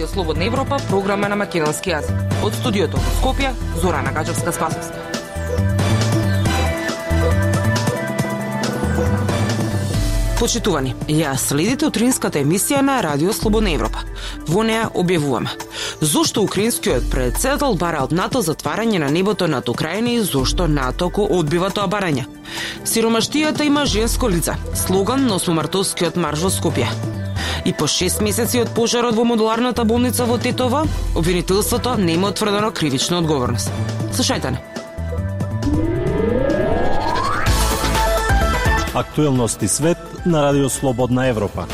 Радио Слободна Европа, програма на македонски јазик. Од студиото во Скопје, Зорана Гаджевска Спасовска. Почитувани, ја следите утринската емисија на Радио Слободна Европа. Во неа објавуваме зошто украинскиот председател бара од НАТО затварање на небото над Украина и зошто НАТО го одбива тоа барање. Сиромаштијата има женско лице, слоган на осмомартовскиот марш во Скопје. И по 6 месеци од пожарот во модуларната болница во Тетово, обвинителството нема утврдено кривична одговорност. Слушајте не. Актуелности свет на Радио Слободна Европа.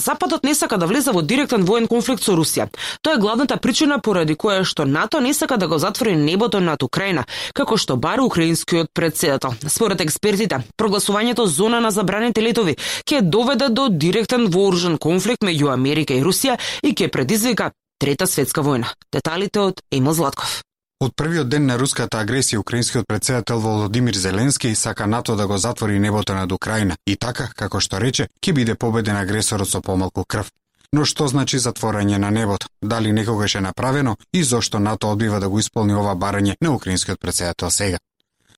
Западот не сака да влезе во директен воен конфликт со Русија. Тоа е главната причина поради која што НАТО не сака да го затвори небото над Украина, како што бара украинскиот председател. Според експертите, прогласувањето зона на забраните летови ќе доведе до директен вооружен конфликт меѓу Америка и Русија и ќе предизвика Трета светска војна. Деталите од Емил Златков. Од првиот ден на руската агресија, украинскиот председател Володимир Зеленски сака НАТО да го затвори небото над Украина и така, како што рече, ќе биде победен агресорот со помалку крв. Но што значи затворање на небото? Дали некогаш е направено и зошто НАТО одбива да го исполни ова барање на украинскиот председател сега?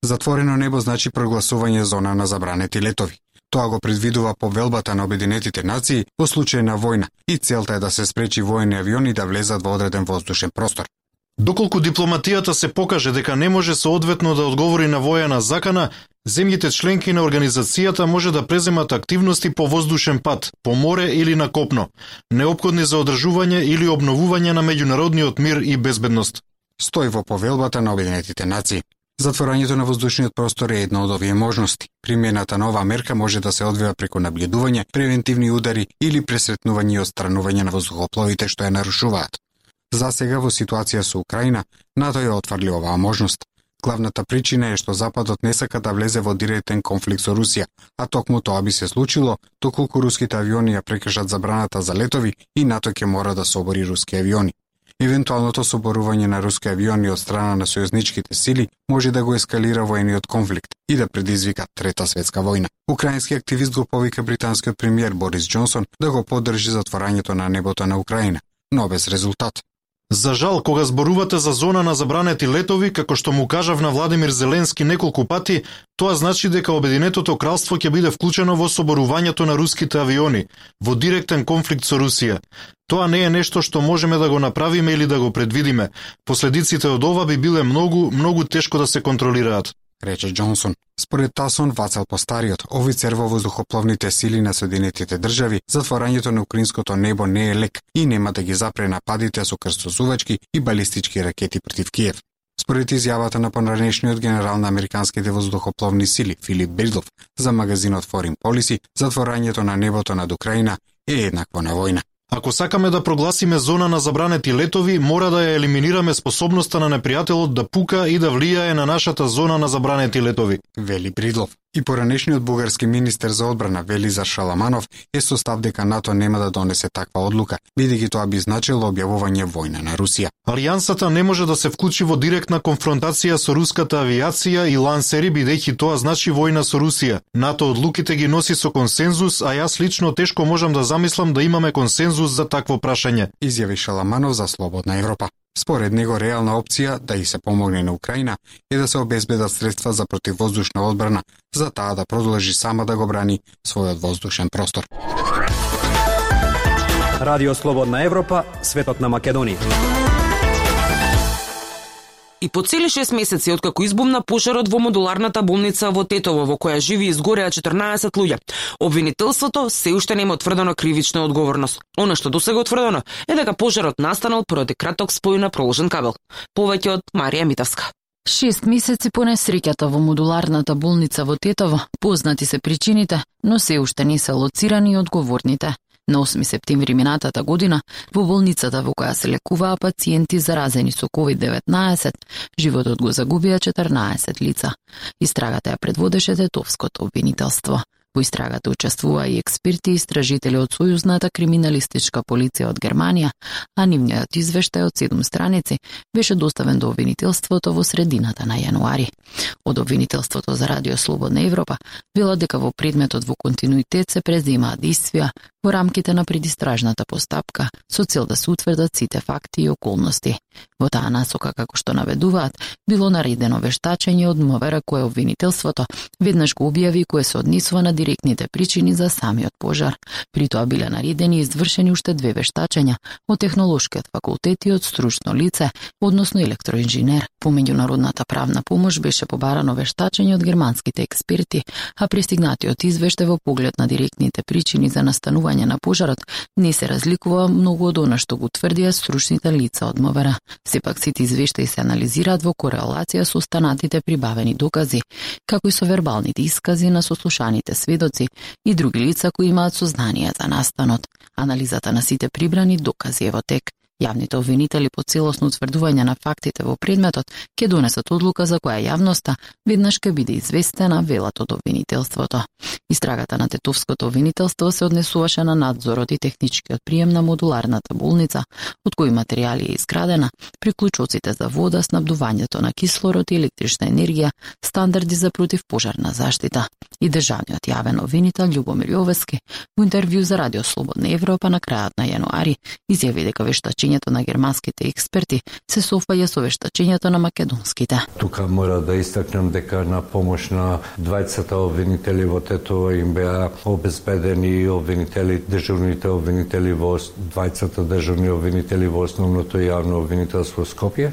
Затворено небо значи прогласување зона на забранети летови. Тоа го предвидува повелбата на Обединетите нации во случај на војна и целта е да се спречи воени авиони да влезат во одреден воздушен простор. Доколку дипломатијата се покаже дека не може соодветно да одговори на војна закана, земјите членки на организацијата може да преземат активности по воздушен пат, по море или на копно, необходни за одржување или обновување на меѓународниот мир и безбедност. Стои во повелбата на Обединетите нации. Затворањето на воздушниот простор е една од овие можности. Примената на оваа мерка може да се одвива преку наблюдување, превентивни удари или пресретнување и отстранување на воздухопловите што ја нарушуваат. За сега во ситуација со Украина, НАТО ја отврли оваа можност. Главната причина е што Западот не сака да влезе во директен конфликт со Русија, а токму тоа би се случило доколку руските авиони ја прекажат забраната за летови и НАТО ќе мора да собори руски авиони. Евентуалното соборување на руски авиони од страна на сојузничките сили може да го ескалира воениот конфликт и да предизвика Трета светска војна. Украински активист го повика британскиот премиер Борис Џонсон да го поддржи затворањето на небото на Украина, но без резултат. За жал, кога зборувате за зона на забранети летови, како што му кажав на Владимир Зеленски неколку пати, тоа значи дека Обединетото кралство ќе биде вклучено во соборувањето на руските авиони, во директен конфликт со Русија. Тоа не е нешто што можеме да го направиме или да го предвидиме. Последиците од ова би биле многу, многу тешко да се контролираат рече Џонсон. Според Тасон Вацел Постариот, офицер во воздухопловните сили на Соединетите држави, затворањето на украинското небо не е лек и нема да ги запре нападите со крстосувачки и балистички ракети против Киев. Според изјавата на понаранешниот генерал на американските воздухопловни сили Филип Бридлов за магазинот Foreign Policy, затворањето на небото над Украина е еднакво на војна. Ако сакаме да прогласиме зона на забранети летови, мора да ја елиминираме способноста на непријателот да пука и да влијае на нашата зона на забранети летови. Вели Бридлов. И поранешниот бугарски министер за одбрана Велизар Шаламанов е со став дека НАТО нема да донесе таква одлука, бидејќи тоа би значило објавување војна на Русија. Алијансата не може да се вклучи во директна конфронтација со руската авиација и лансери бидејќи тоа значи војна со Русија. НАТО одлуките ги носи со консензус, а јас лично тешко можам да замислам да имаме консензус за такво прашање. Изјави Шаламанов за Слободна Европа. Според него реална опција да и се помогне на Украина е да се обезбедат средства за противвоздушна одбрана за таа да продолжи сама да го брани својот воздушен простор. Радио Слободна Европа, светот на Македонија. И по цели 6 месеци откако избумна пожарот во модуларната болница во Тетово во која живи изгореа 14 луѓе, обвинителството се уште нема утврдено кривична одговорност. Она што досега утврдено е дека пожарот настанал поради краток спој на проложен кабел. Повеќе од Марија Митавска. Шест месеци по несреќата во модуларната болница во Тетово, познати се причините, но се уште не се лоцирани одговорните. На 8 септември минатата година, во болницата во која се лекуваа пациенти заразени со COVID-19, животот го загубија 14 лица. Истрагата ја предводеше Тетовското обвинителство. Во истрагата учествуваа и експерти и истражители од Сојузната криминалистичка полиција од Германија, а нивниот извештај од 7 страници беше доставен до обвинителството во средината на јануари. Од обвинителството за Радио Слободна Европа велат дека во предметот во континуитет се преземаат действија во рамките на предистражната постапка со цел да се утврдат сите факти и околности. Во таа насока, како што наведуваат, било наредено вештачење од МВР кое обвинителството веднаш го објави кое се однесува на директните причини за самиот пожар. При тоа биле наредени и извршени уште две вештачења од технолошкиот факултет и од стручно лице, односно електроинженер. По меѓународната правна помош беше побарано вештачење од германските експерти, а пристигнатиот извештај во поглед на директните причини за настанување на пожарот не се разликува многу од она што го тврдија стручните лица од МВР. Сепак сите извештаи се анализираат во корелација со останатите прибавени докази, како и со вербалните искази на сослушаните сведоци и други лица кои имаат сознание за настанот. Анализата на сите прибрани докази е во тек. Јавните обвинители по целосно утврдување на фактите во предметот ќе донесат одлука за која јавноста веднаш ќе биде известена, велат од обвинителството. Истрагата на Тетовското обвинителство се однесуваше на надзорот и техничкиот прием на модуларната болница, од кои материјали е изградена, приклучоците за вода, снабдувањето на кислород и електрична енергија, стандарди за противпожарна заштита. И државниот јавен обвинител Љубомир Јовески во интервју за Радио Слободна Европа на крајот на јануари изјави дека вештачењето на германските експерти се софаја со вештачењето на македонските. Тука мора да истакнем дека на помош на двајцата обвинители во Тетово им беа обезбедени обвинители, дежурните обвинители во двајцата дежурни обвинители во основното јавно обвинителство Скопје.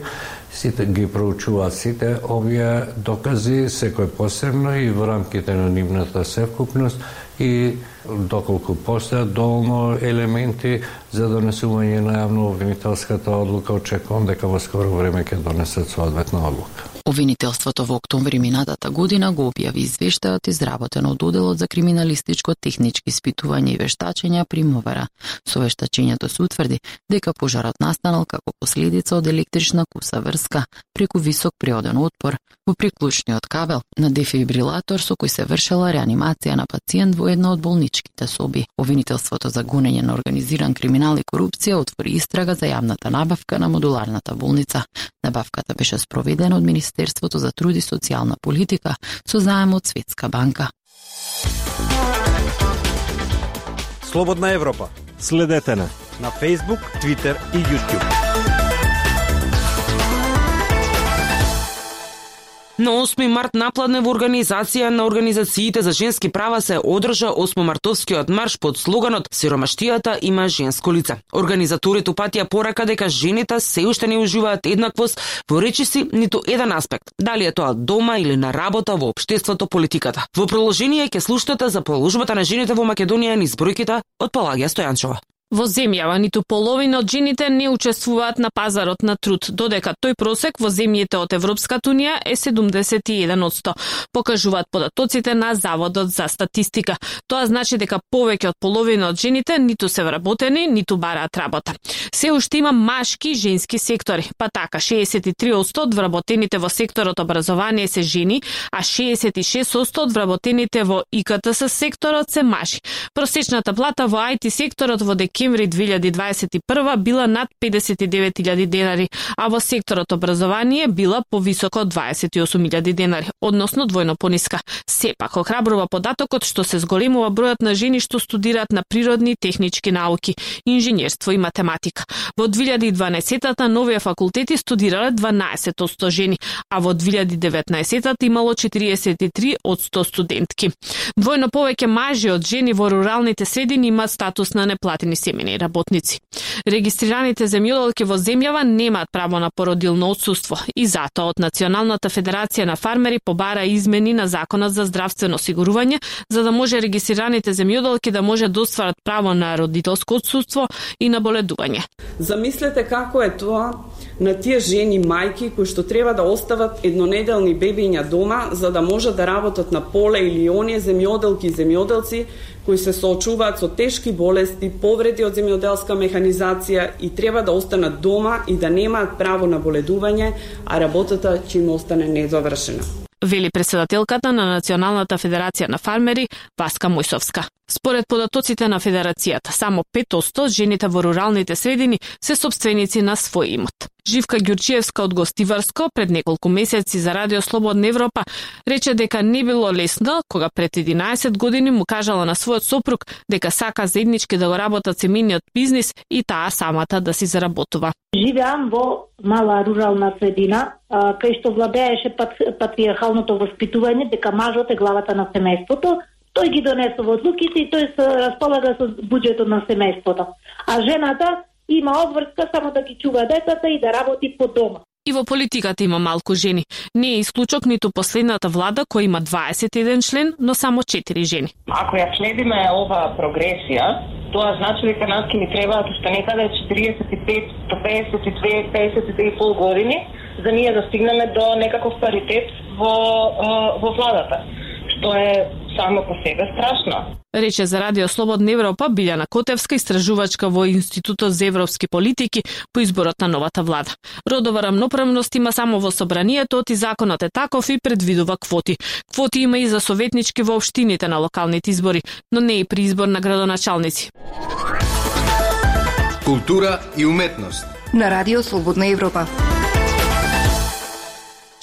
Сите ги проучуваат сите овие докази, секој посебно и во рамките на нивната севкупност и доколку постојат доволно елементи за донесување на јавно обвинителската одлука, очекувам дека во скоро време ќе донесат соодветна одлука. Обвинителството во октомври минатата година го објави извештајот изработен од Оделот за криминалистичко технички испитување и вештачења при мовера. Со вештачењето се утврди дека пожарот настанал како последица од електрична куса врска преку висок приоден отпор во приклучниот кабел на дефибрилатор со кој се вршела реанимација на пациент во една од болничките соби. Обвинителството за гонење на организиран криминал и корупција отвори истрага за јавната набавка на модуларната болница. Набавката беше спроведена од Министерството за труд и социјална политика со заем од Светска банка. Слободна Европа. Следете на на Facebook, Twitter и YouTube. На 8 март напладне во организација на организациите за женски права се одржа 8 мартовскиот марш под слоганот Сиромаштијата има женско лице. Организаторите упатија порака дека жените се уште не уживаат еднаквост во речиси ниту еден аспект, дали е тоа дома или на работа во општеството политиката. Во продолжение ќе слушате за положбата на жените во Македонија низ бројките од Палагија Стојанчова. Во земјава ниту половина од жените не учествуваат на пазарот на труд, додека тој просек во земјите од Европската унија е 71%, покажуваат податоците на Заводот за статистика. Тоа значи дека повеќе од половина од жените ниту се вработени, ниту бараат работа. Се уште има машки и женски сектори, па така 63% од вработените во секторот образование се жени, а 66% од вработените во ИКТС секторот се маши. Просечната плата во IT секторот во декември декември 2021 била над 59.000 денари, а во секторот образование била повисоко од 28.000 денари, односно двојно пониска. Сепак охрабрува податокот што се зголемува бројот на жени што студираат на природни и технички науки, инженерство и математика. Во 2012-та новија факултети студирале 12 жени, а во 2019-та имало 43 од 100 студентки. Двојно повеќе мажи од жени во руралните средини имаат статус на неплатени семени работници. Регистрираните земјоделки во земјава немаат право на породилно отсуство и затоа од Националната федерација на фармери побара измени на Законот за здравствено осигурување за да може регистрираните земјоделки да може да остварат право на родителско отсуство и на боледување. Замислете како е тоа на тие жени мајки кои што треба да остават еднонеделни бебиња дома за да можат да работат на поле или оние земјоделки и земјоделци кои се соочуваат со тешки болести, повреди од земјоделска механизација и треба да останат дома и да немаат право на боледување, а работата ќе им остане недовршена вели председателката на Националната федерација на фармери Васка Мојсовска. Според податоците на федерацијата, само 5% жените во руралните средини се собственици на свој имот. Живка Ѓурчиевска од Гостиварско пред неколку месеци за Радио Слободна Европа рече дека не било лесно кога пред 11 години му кажала на својот сопруг дека сака заеднички да го работат семениот бизнис и таа самата да си заработува. Живеам во мала рурална средина, кај што владееше патриархалното воспитување дека мажот е главата на семејството, тој ги донесува одлуките и тој се располага со буџетот на семејството. А жената има обврска само да ги чува децата и да работи по дома. И во политиката има малку жени. Не е исклучок ниту последната влада која има 21 член, но само 4 жени. Ако ја следиме оваа прогресија, тоа значи дека нас ќе ни требаат уште некаде 45 до 52, 52 пол години за ние да стигнеме до некаков паритет во во владата, што е само по себе страшно. Рече за Радио Слободна Европа Билјана Котевска, истражувачка во Институтот за европски политики по изборот на новата влада. Родова рамноправност има само во собранието, и законот е таков и предвидува квоти. Квоти има и за советнички во општините на локалните избори, но не и при избор на градоначалници. Култура и уметност на Радио Слободна Европа.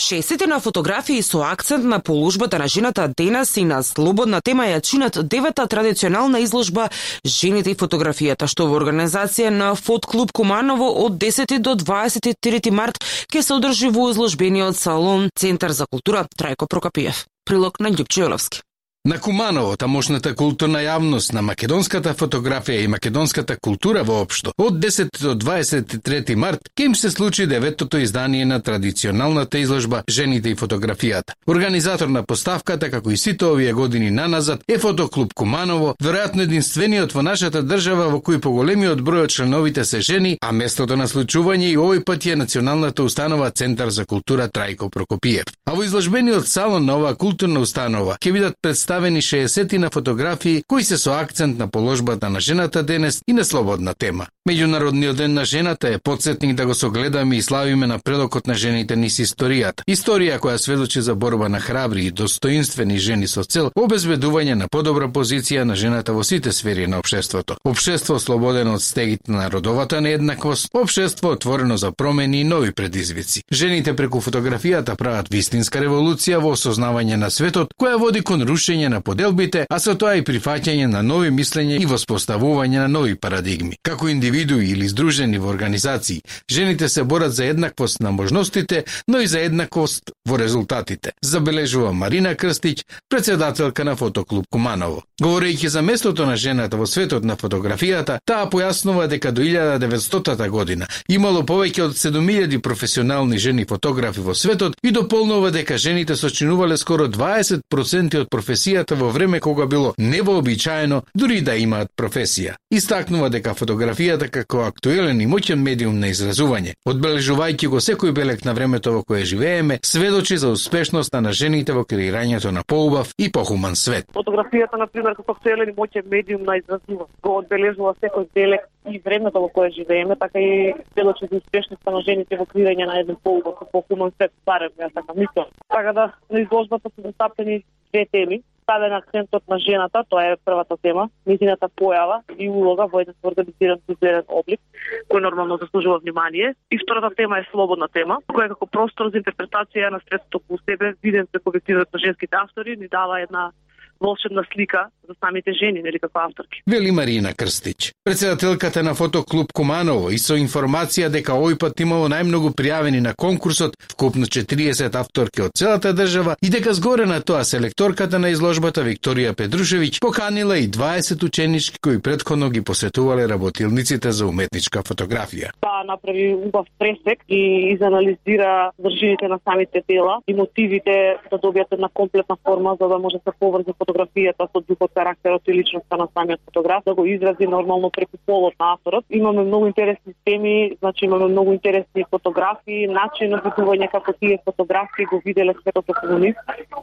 Шестите на фотографии со акцент на положбата на жената денес и на слободна тема ја чинат девета традиционална изложба Жените и фотографијата, што во организација на Фотклуб Куманово од 10 до 23 март ќе се одржи во изложбениот салон Центар за култура Трајко Прокопиев. Прилог на Љупче Јоловски. На Куманово, тамошната културна јавност на македонската фотографија и македонската култура воопшто, од 10 до 23 март ќе им се случи деветото издание на традиционалната изложба Жените и фотографијата. Организатор на поставката, како и сите овие години наназад, е Фотоклуб Куманово, веројатно единствениот во нашата држава во кој поголемиот број од членовите се жени, а местото на случување и овој пат е Националната установа Центар за култура Трајко Прокопиев. А во изложбениот салон на оваа културна установа ќе бидат представени представени 60 на фотографии кои се со акцент на положбата на жената денес и на слободна тема. Меѓународниот ден на жената е подсетник да го согледаме и славиме напредокот на жените низ историјата. Историја која сведочи за борба на храбри и достоинствени жени со цел обезбедување на подобра позиција на жената во сите сфери на општеството. Општество слободено од стегите на родовата нееднаквост, општество отворено за промени и нови предизвици. Жените преку фотографијата прават вистинска револуција во осознавање на светот која води кон рушење на поделбите, а со тоа и прифаќање на нови мислење и воспоставување на нови парадигми. Како индивид индивидуи или здружени во организации, жените се борат за еднаквост на можностите, но и за еднаквост во резултатите, забележува Марина Крстич, председателка на Фотоклуб Куманово. Говорејќи за местото на жената во светот на фотографијата, таа појаснува дека до 1900 година имало повеќе од 7000 професионални жени фотографи во светот и дополнува дека жените сочинувале скоро 20% од професијата во време кога било невообичаено дури да имаат професија. Истакнува дека фотографијата како актуелен и моќен медиум на изразување, одбележувајќи го секој белек на времето во кое живееме, сведочи за успешноста на жените во креирањето на поубав и похуман свет. Фотографијата, на пример, како актуелен и моќен медиум на изразување, го одбележува секој белек и времето во кое живееме, така и сведочи за успешноста на жените во креирање на еден поубав и похуман свет, барем јас така мислам. Така да на изложбата се застапени две теми ставен акцентот на жената, тоа е првата тема, незината појава и улога во еден организиран културен облик, кој нормално заслужува внимание. И втората тема е слободна тема, која како простор за интерпретација на средството по себе, виден преку објективот на женските автори, ни дава една волшебна слика за самите жени, нели како авторки. Вели Марина Крстич. Председателката на фотоклуб Куманово и со информација дека овој пат имало најмногу пријавени на конкурсот, вкупно 40 авторки од целата држава и дека згоре на тоа селекторката на изложбата Викторија Педрушевиќ поканила и 20 ученички кои предходно ги посетувале работилниците за уметничка фотографија. Па направи убав пресек и изанализира држините на самите дела и мотивите да добијат една комплетна форма за да може да се поврзе фотографијата со духот, карактерот и личноста на самиот фотограф, да го изрази нормално преку полот на авторот. Имаме многу интересни теми, значи имаме многу интересни фотографии, начин на битување како тие фотографии го виделе светот околу нив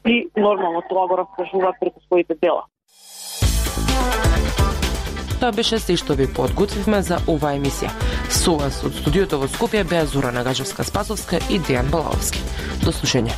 и нормално тоа го раскажуваат преку своите дела. Тоа беше се што ви подготвивме за оваа емисија. Со вас од студиото во Скопје беа Зора Нагажевска Спасовска и Дејан Балаовски. До слушање.